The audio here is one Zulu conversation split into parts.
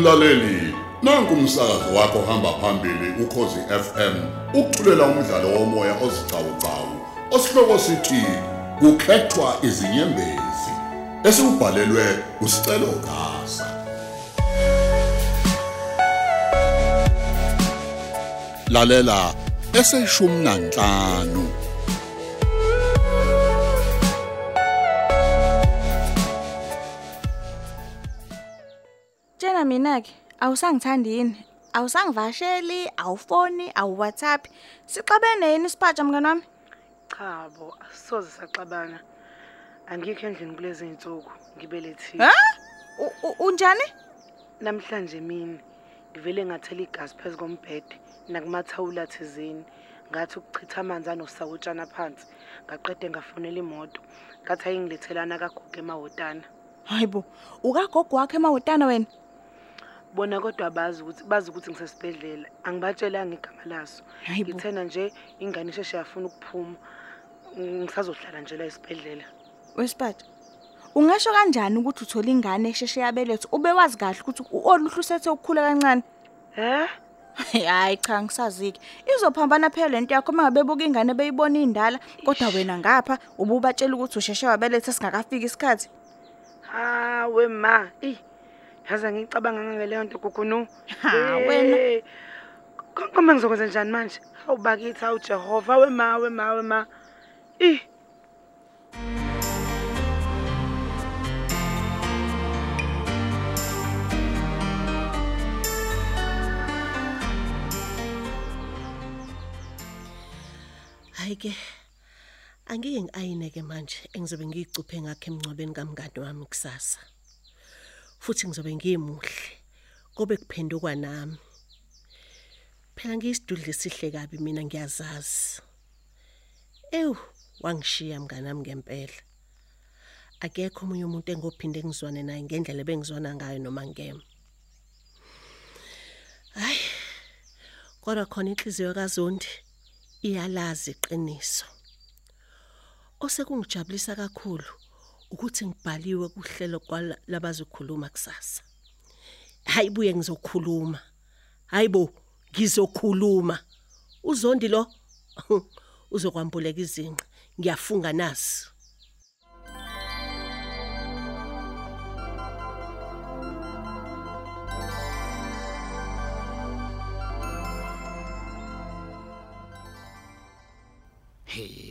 Mlaleli, nanku umsakazo wakho hamba phambili ukhozi FM. Ukuthulela umdlalo womoya ozicawucawu. Osihloko sithi kukhethwa izinyembezi. Esibhalelwe usicelo gasa. Lalela eseshumi nanhlanu. Tshena mina ke awusangithandi yini? Awusangivasheli, awufoni, awuWhatsApp. Sixabene yini isipatsha mngani wami? Cha bo, asisoze saxabana. Angikho endlini kulezi zinsuku, ngibelethile. Ha? U- u- Unjani? Namhlanje mina ngivele ngathela igazi phezu kombhede nakumathawula thizeni. Ngathi ukuchitha amanzi anosawutshana phansi. Ngaqede ngafonela imoto. Ngathi ayinglethelana kagugu emahotana. Hayibo, ukagogo wakhe emawotana wena? Bona kodwa bazi ukuthi bazi ukuthi ngisesibhedlela. Angibatshelanga igama laso. Hayibo. Ngithena nje ingane isheshe yafuna ukuphuma. Ngisazohlala nje la esibhedlela. Wesipatsha. Ungasho kanjani ukuthi uthola ingane esheshe yabeletha ube wazi kahle ukuthi oluhlu sethe ukukhula kancane? Eh? Hayi cha ngisaziki. Izophambana phela lento yakho mangabe buka ingane beyibona indala kodwa wena ngapha ububatshela ukuthi usheshe wabeletha singakafiki isikhathi. Ha wema, eh. Yaza ngicabanga ngaleyo nto gugunu. Ha, wena. Konke ngizokwenza njani manje? Hawu bakithi hawu Jehova wema wema wema. Eh. Hayi ke angike ngiayineke manje engizobe ngicuphe ngakhe emncwabeni kamngadi wami kusasa. Futhi ngizobe ngimuhle kobe kuphendukwa nami. Phela ngiyisidudle sihle kabi mina ngiyazazi. Ew wangishiya mnganami ngempela. Akekho omunye umuntu engophinde ngizwane naye ngendlela ebengizwana ngayo noma ngema. Hayi. Kodwa khona inhliziyo kaZondi iyalazi iqiniso. Osekungijabulisa kakhulu ukuthi ngibhaliwe kuhlelo kwalabazokhuluma kusasa. Hayibuye ngizokhuluma. Hayibo, ngizokhuluma. Uzondi lo uzokwambuleka izinqa. Ngiyafunga nasi.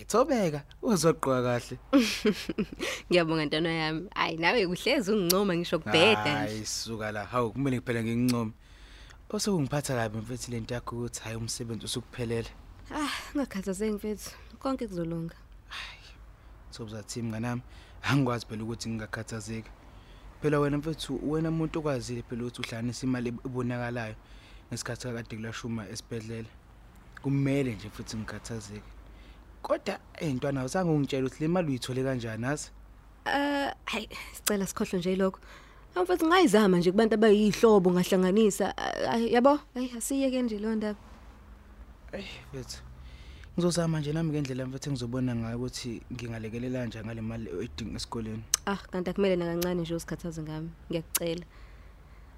Thobeka uzoqhwa kahle. Ngiyabonga ntwana yami. Hayi nawe kuhlezi ungincoma ngisho kubheda. Hayi suka la. Hawu kumele kuphela ngingincome. Osokungiphatha kabi mfethu lento yakho ukuthi hayi umsebenzi usukuphelele. Ah, ngakhathazeki mfethu. Konke kuzolunga. Sobuzathi mnganami angikwazi phela ukuthi ngingakhathazeki. Phela wena mfethu wena umuntu okwazile phela ukuthi uhlanganisa imali ebonakalayo ngesikhathi kade kulashuma esibhedlela. Kumele nje futhi ngikhathazeke. Kodwa eyintwana awuzange ungitshela ukuthi le mali uyithole kanjani azi? Eh, hayi, sicela sikhohlwe nje lokho. Mfethu ngayizama nje kubantu abayihlobo ngahlanganisa. Ah, Yabo, hayi asiyeke nje lo ndaba. Ey mfethu. Ngizozama nje nami ngendlela mfethu engizobona ngayo ukuthi ngingalekelela kanjani ngale mali edinga esikoleni. Ah, kanti akumele nakancane nje usikhathaze ngami. Ngiyakucela.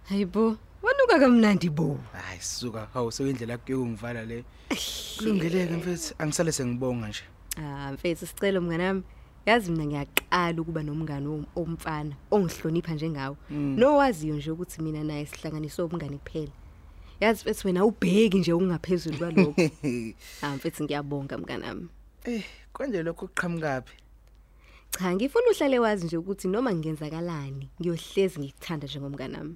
Hayibo, wanuka kamnandi bo. Hayi suka hawu sekindlela kuyo ngivala le. Kulungeleke mfethu angisale sengibonga nje. Ah, mfethu sicelo mnganami. Yazi mina ngiyaqala ukuba nomngane om- omfana ongihlonipha njengawe. Nowaziyo nje ukuthi mina naye sihlanganiswe ubungane kuphela. Yazi mfethu wena ubheki nje ungaphezulu kwalokho. Ah, mfethu ngiyabonga mnganami. Eh konje lokho kuqhamukapi? Cha, ngifuna uhlale wazi nje ukuthi noma ngenzakalani, ngiyohlezi ngikuthanda njengomnganami.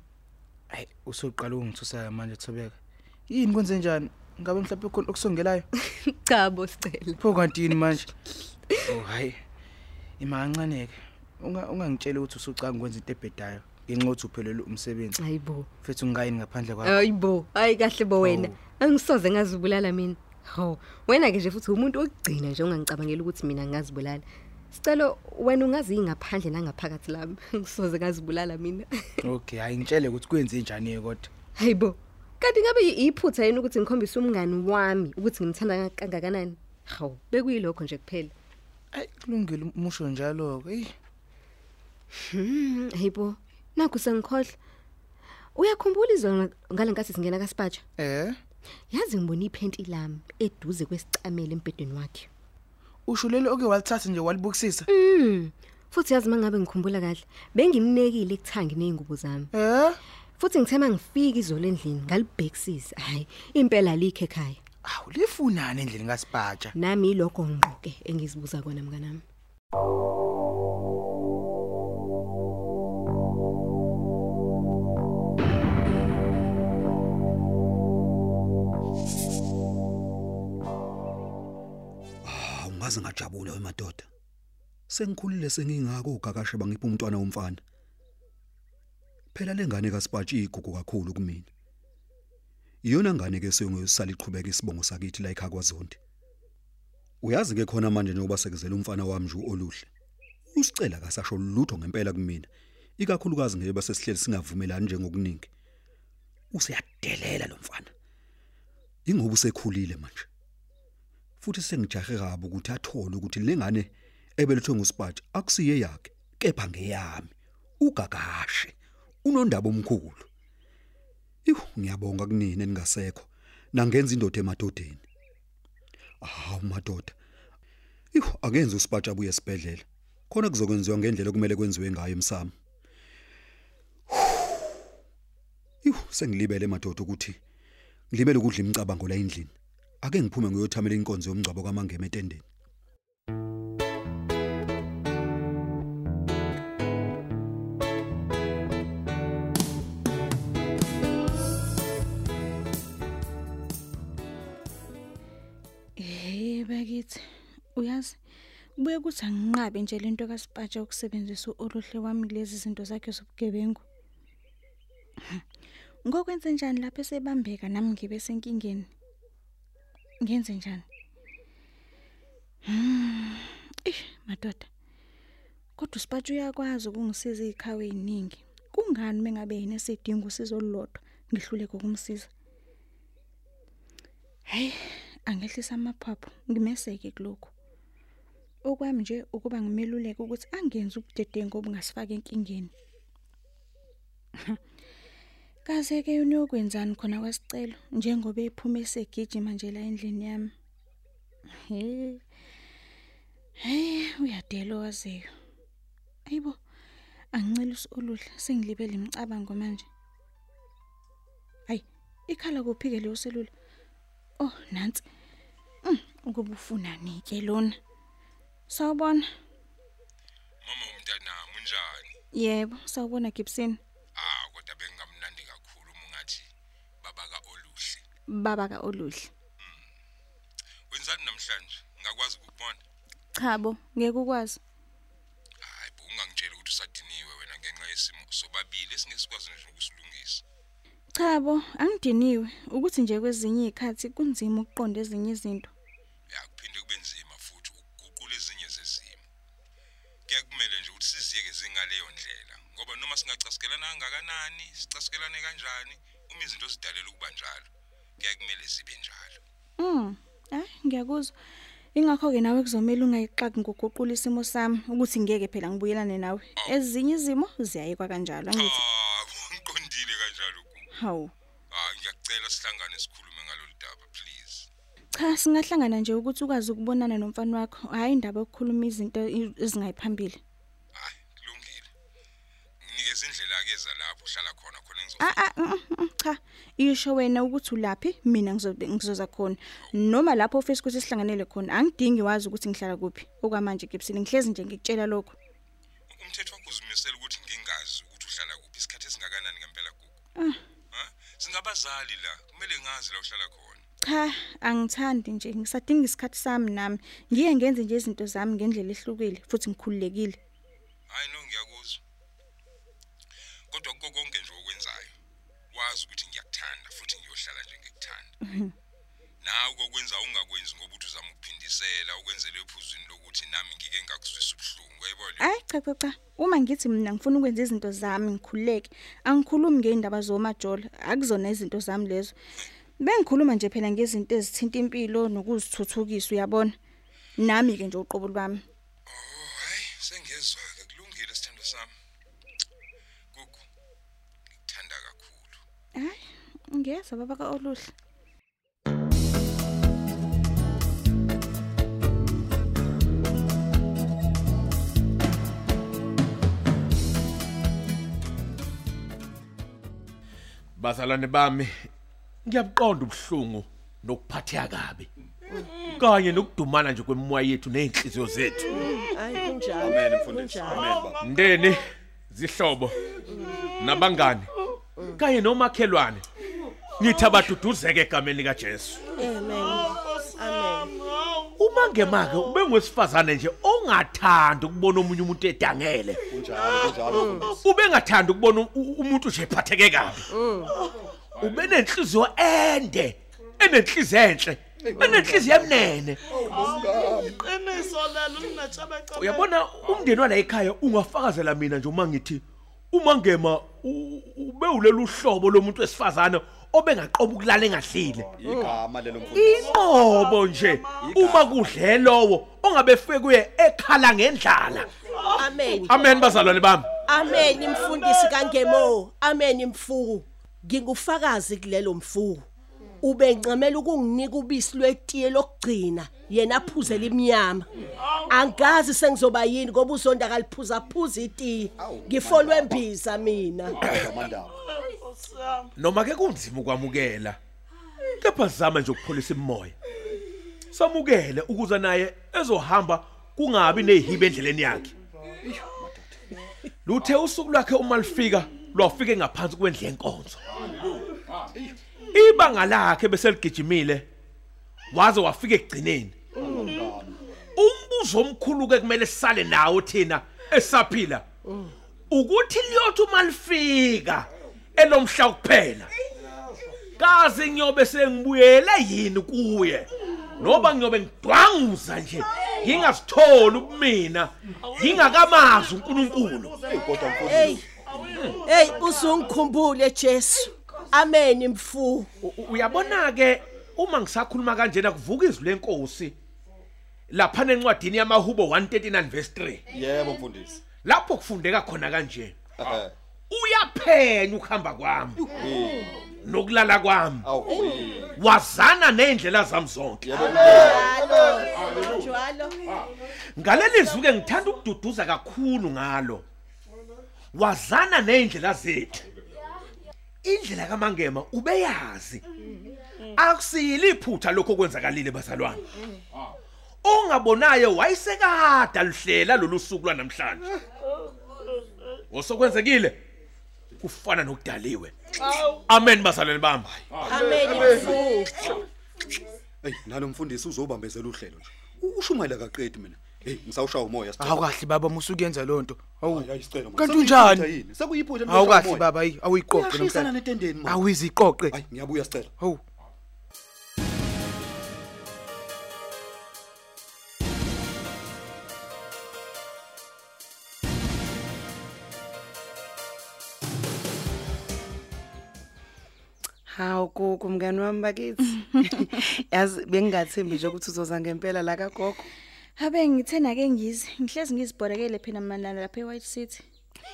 Hayi usoqala ungithusa manje Thobeka. Yini kwenze njani? Ngabe mhlawumbe khona okusongelayo? Cha bo sicela. Pho kanti yini manje? Oh hayi. Ima kancaneke. Unga ungangitshela ukuthi usucanga ukwenza into ebhedayo. Ngenxa yokuthi uphelele umsebenzi. Hayibo. Mfethu ngayini ngaphandle kwakho. Hayibo, hayi kahle bo wena. Oh. Angisoze ngazibulala mina. Haw, wena ke nje futhi umuntu ogcina nje ungangicabangela ukuthi mina ngazibulala. Sicelo wena ungazi ngaphandle nangaphakathi lami. Ngisoze ngazibulala mina. Okay, hayi ngitshele ukuthi kwenze njani kodwa. Hayibo. Kanti ngabe iphutha yini ukuthi ngikhombise umngani wami ukuthi ngimthanda kangakanani? Haw, bekuyilokho nje kuphela. Ay kulungile umusho njalo ke. Hmm, hayibo. Nakho sengikhohle. Uyakhumbula izolo ngalenkathi singena kaSpacha? Eh? Yazi ngibona iphenti lami eduze kwesicamelo embedeni wakhe. Usho lelo oke walithatha nje walibukisisa? Mm. Futhi yazi mangabe ngikhumbula kahle, bengimnekile ekuthangi nezingubo zami. Eh? Futhi ngithema ngifika izolo endlini ngalibhekisisa. Hayi, impela alikho ekhaya. Awu lifunani endlini kaSpacha? Nami ilokho ngqoke engizibuza kona mnganami. Ungaze ngajabula wemadoda. Sengikhulile sengingako ugakashe bangipha umntwana womfana. Phela lengane kaSpatshi igugu kakhulu kumina. Iyona ngane ke sengiyosala iqhubeka isibongo sakithi la ekhaya kwaZondi. Uyazi ke khona manje njengoba sekezela umfana wami nje oluhle. Usicela kasasho lutho ngempela kumina. Ikakhulukazi ngeke base sihleli singavumelani njengokuningi. Useyadelela lo mfana. Ingoba usekhulile manje. Futhi sengijahe kabi ukuthi athole ukuthi lengane ebelethwe nguSpatch akusiye yakhe kepha ngeyami. Ugagashe unondaba omkhulu. Ihu ngiyabonga kunini eningasekho nangenza indoda emadodeni. Ah madoda. Ihu akenze uSpatch abuye esibhedlela. Khona kuzokwenziwa ngendlela okumele kwenziwe ngayo emsamo. Ihu sengilibele madoda ukuthi ngilibele ukudla imicabango la endlini. Ake ngiphume ngiyothamela inkonzo yomngcwabo kaMangeme etendeni Hey bakithi uyazi kubuye kuthi anginqabe nje lento kaSpatsha ukusebenzisa oluhle wami lezi zinto zakhe zobugebengu. Ngokwenze njani lapho esebambeka nami ngibe senkingeni? Ngenze njani? Hmm. Eh madoda. Kodwa uSpatsha uyakwazi ukungisiza izikhawe eziningi. Kungani mengabe yena esedinga usizo olulodwa ngihluleke ukumsiza? Hey, angehlisa amaphaphu ngimeseke kuloko. Okwami nje ukuba ngimeluleke ukuthi angenzi ubudedengu obungasifaka enkingeni. Kaze ke unokwenzani khona kwasicelo njengoba ephuma esegijima nje la endlini yami. He. Hey, uyadela waziyo. Ayibo. Angincela oluhle sengilibele imicabango manje. Ay, ikhala kuphi ke leyo selula? Oh, nansi. Mm, ukuba ufunani ke lona? Sawubona. Mama umntanami unjani? Yebo, sawubona Gibson. Ah kodwa bengamnandi kakhulu uma ungathi baba ka oluhle. Baba ka oluhle. Wenzani namhlanje? Ngakwazi ukubona? Cha bo, ngeke ukwazi. Hayi, bo ungangitshela ukuthi usadiniwe wena ngenxa yesimo sobabili esingesikwazi nje ukusilungisa. Cha bo, angidiniwe ukuthi nje kwezinye izikhathi kunzima ukuqonda ezinye izinto. Mm. Eh, ngiyakuzwa. Ingakho ke nawe kuzomela ungayixaki ngokuguqula isimo sami ukuthi ngeke phela ngibuyelane nawe. Ezinye izimo ziyayekwa kanjalo angithi. Ah, ngiqondile kanjalo ku. Hawu. Ah, ngiyakucela sihlangane sikhulume ngalolu daba please. Cha, singahlangana nje ukuthi ukwazi ukubonana nomfana wakho. Hayi indaba yokukhuluma izinto ezingayiphambili. Hayi, kulungile. Nginikeza indlela ake za lapho uhlala khona khona ngizo. Ah ah mm, mm, cha isho wena ukuthi ulaphi mina ngizobe ngizoza khona noma lapho ufisa ukuthi sihlanganele khona angidingi wazi ukuthi ngihlala kuphi okwamanje Gibson ngihlezi nje ngikutshela lokho Umthetho wakho uzimisela ukuthi ngingazi ukuthi uhlala kuphi isikhathi esingakanani ngempela gugu. Ha? Singabazali la, kumele ngazi la uhlala khona. cha angithandi nje ngisadinga isikhathi sami nami ngiye ngenze nje izinto zami ngendlela ehlukile futhi ngikhululekile Hayi no ngiyakuzwa. Kodwa konke konke nje okwenzayo, wazi ukuthi Nawe kokwenza ungakwenzi ngoba uthi uzama ukuphindisela ukwenzele ephuzwini lokuthi nami ngike ngakuzwisa ubuhlungu, uyayibona? hayi cha cha cha uma ngithi mina ngifuna ukwenza izinto zami ngikhululeke angikhulumi ngeindaba zomajola akuzona izinto zami lezo bengikhuluma nje phela ngezinto ezithinta impilo nokuzithuthukisa uyabona nami ke nje uqobo lwami Oh, hayi, sengezwa ke kulungile sithando sami. Gugu, ngikuthanda kakhulu. Hayi, ngiyeza baba kaOluhle. Bazalwane bami, ngiyabuqonda ubuhlungu nokuphatheka kabi. Kanye nokudumana nje kwemoya yethu nezinhliziyo zethu. hayi kunjalo Amen mfundisi. Amen baba. Mndeni, zihlobo, nabangani, kanye nomakhelwane. Nithi abaduduzeke egameni likaJesu. amen amen Uma ngemake ube ngwesifazane nje ongathanda ukubona omunye umuntu edangele. Kunjalo kunjalo mfundisi. Ube ngathanda ukubona u- umuntu nje ephatheke kabi. Ube nenhliziyo ende, enenhliziyo enhle, enenhliziyo emnene. qiniso lelo linajabacaba Uyabona umndeni wala ekhaya ungafakazela mina nje uma ngithi uma ngema u- ube ulelu hlobo lomuntu wesifazane obengaqoba ukulala engadlile. Igama lelo mfundisi. Inqobo nje uma kudle lowo ongabe fike kuye ekhala ngendlala. amen. Amen bazalwane bami. amen imfundisi kangemo. Amen mfuku. Ngingufakazi kulelo mfuku. Ubencamela ukunginika ubisi lwetiye lokugcina yena aphuzela iminyama angazi sengizoba yini ngoba uzonda kaliphuza phuza itiye. Ngifolwe mbiza mina. Amandaba. Noma ke kunzima ukwamukela. Kepha sizama nje ukupholisa imoya. Samukele ukuze naye ezohamba kungabi nezihibe endleleni yakhe. Luthe usuku lwakhe uma lifika lwafike ngaphansi kwendle yenkonzo. Ibanga lakhe bese ligijimile waze wafika egcineni. Umbuzo omkhulu ke kumele sisale nawo thina esaphila. Ukuthi liyothi uma lifika elomhla kuphela. Kazi ngiyobe sengibuyele yini kuye. Noba ngiyobe ngidwanguza nje ngingasitholi ubumina ngingakamazi uNkulunkulu. Hey hey usungikhumbule Jesu amen mfu Uyabona ke uma ngisakhuluma kanjena kuvuka izwi lenkosi lapha encwadini yamahubo 139 verse 3 Yebo mfundisi. lapho kufundeka khona kanje. Uyaphenya ukuhamba kwami. Nokulala kwami. Awu. wazana neindlela zami zonke. Yebo. njalo njalo. Ngaleli zwi ke ngithanda ukududuza kakhulu ngalo. Wazana neindlela zethu. Indlela kamangema ubeyazi. Akusiyili iphutha lokho okwenzakalile bazalwane. Ongabonayo wayisekada lihlela lolu suku lwanamhlanje. Osokwenzekile? Kufana nokudaliwe amen bazalwane bami amen mfu Hey, nalo mfundisi uzobambezela uhlelo nje. Ushumayela kaqedi mina. Hey, ngisawushaya umoya sicela. Hawu kahle baba musukuyenza lonto. Hawu. Hayi sicela. Kanti unjani? yini? Sekuyiphutha Hawu kahle baba ayi awuyiqoqe Uyashayisana namhlanje. netendeni manje. Awiziqoqe. Hayi ngiyabuya sicela. Hawu. Gogo mngani wami bakithi. Yazi bengingathembi nje ukuthi uzoza ngempela la kagogo. Habe ngithena ke ngizi, ngihlezi ngizibhorekele phela manana lapha eWhite City.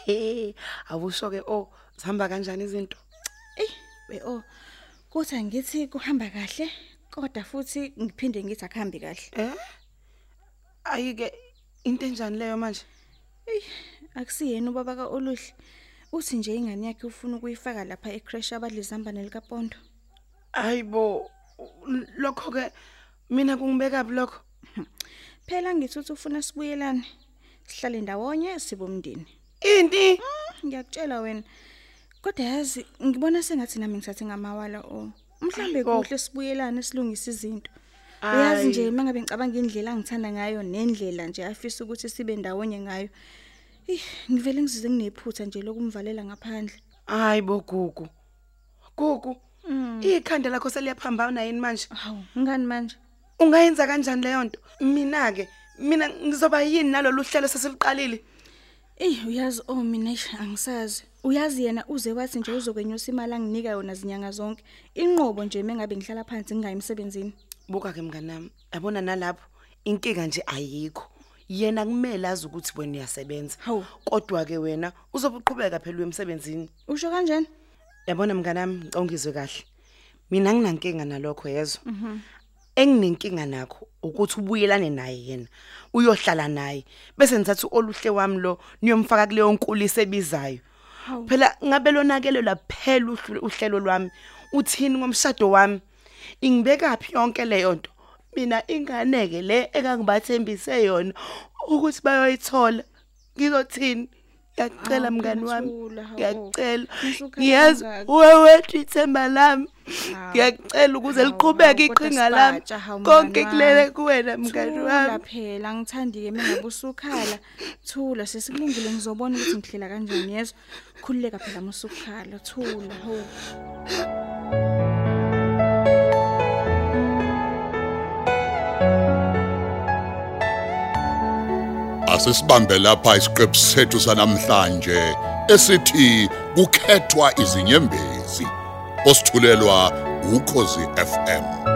Hey, awusho ke oh, zihamba kanjani izinto? We oh. Kuthi angithi kuhamba kahle, kodwa futhi ngiphinde ngithi akuhambi kahle. Eh? Ayike into enjani leyo manje? Akusiyena ubaba kaOluhle. Uthi nje ingane yakhe ufuna ukuyifaka lapha ecrash abadlizamba nelikapondo. Hayibo, lokho ke mina kungibeka lokho. Phela ngithi uthi ufuna sibuyelane. Sihlale ndawonye sibomndini. Inti Ngiyakutshela wena. Kodwa yazi ngibona sengathi nami ngithathe ngamawala o. Mhlambe kuhle sibuyelane silungise izinto. Uyazi nje mangabe ngicabanga indlela angithanda ngayo nendlela nje afisa ukuthi sibe ndawonye ngayo. Ih, ngivele ngizizwe nginephutha nje lokumvalela ngaphandle. hayibo gugu. Gugu. Ikhanda lakho seliyaphambana yini manje? Hawu, ngani manje? Ungayenza kanjani leyo nto? Mina ke mina ngizoba yini nalolu hlelo sesiliqalile? Eh, uyazi oh mina eish, angisazi. Uyazi yena uze wathi nje uzokwenyusa imali anginika yona zinyanga zonke. Inqobo nje mengabe ngihlala phansi ngingayi emsebenzini. Buka ke mngani wami, yabona nalapho inkinga nje ayikho. Yena kumele azi ukuthi wena uyasebenza. Hawu. Kodwa ke wena uzobuqhubeka phela emsebenzini. Usho kanjani? Yabona mnganami ngicela ungizwe kahle. Mina nginankinga nalokho yezwa. Enginenkinga nakho ukuthi ubuyelane naye yena. Uyohlala naye bese ngithatha oluhle wami lo niyomfaka kuleyo nkulisa ebizayo. Phela ngabe lonakelela phela uhlelo lwami. Uthini ngomshado wami? Ingibeka phi yonke leyo nto? Mina inganeke le engangibathembise yona ukuthi bayoyithola. Ngizothini? Ngiyacela Hawu, mngani wami. Thula, hawu. Ngiyacela. Ngisukhala Ngiyazi kangaka. wewe ithemba lami. Hawu. Ngiyacela ukuze Hawu, liqhubeke hawu, kodwa iqhinga lami. sibatsha, hawu, Konke mngani kulele wami. kuwena mngani Thula wami. phela angithandi-ke mina ngabe usukhala thula sesikulungile ngizobona ukuthi ngihlela kanjani yezwa khululeka phela musukhala thula ho Asisibambe lapha isiqephu sethu sanamhlanje esithi kukhethwa izinyembezi. Osithulelwa ukhozi FM.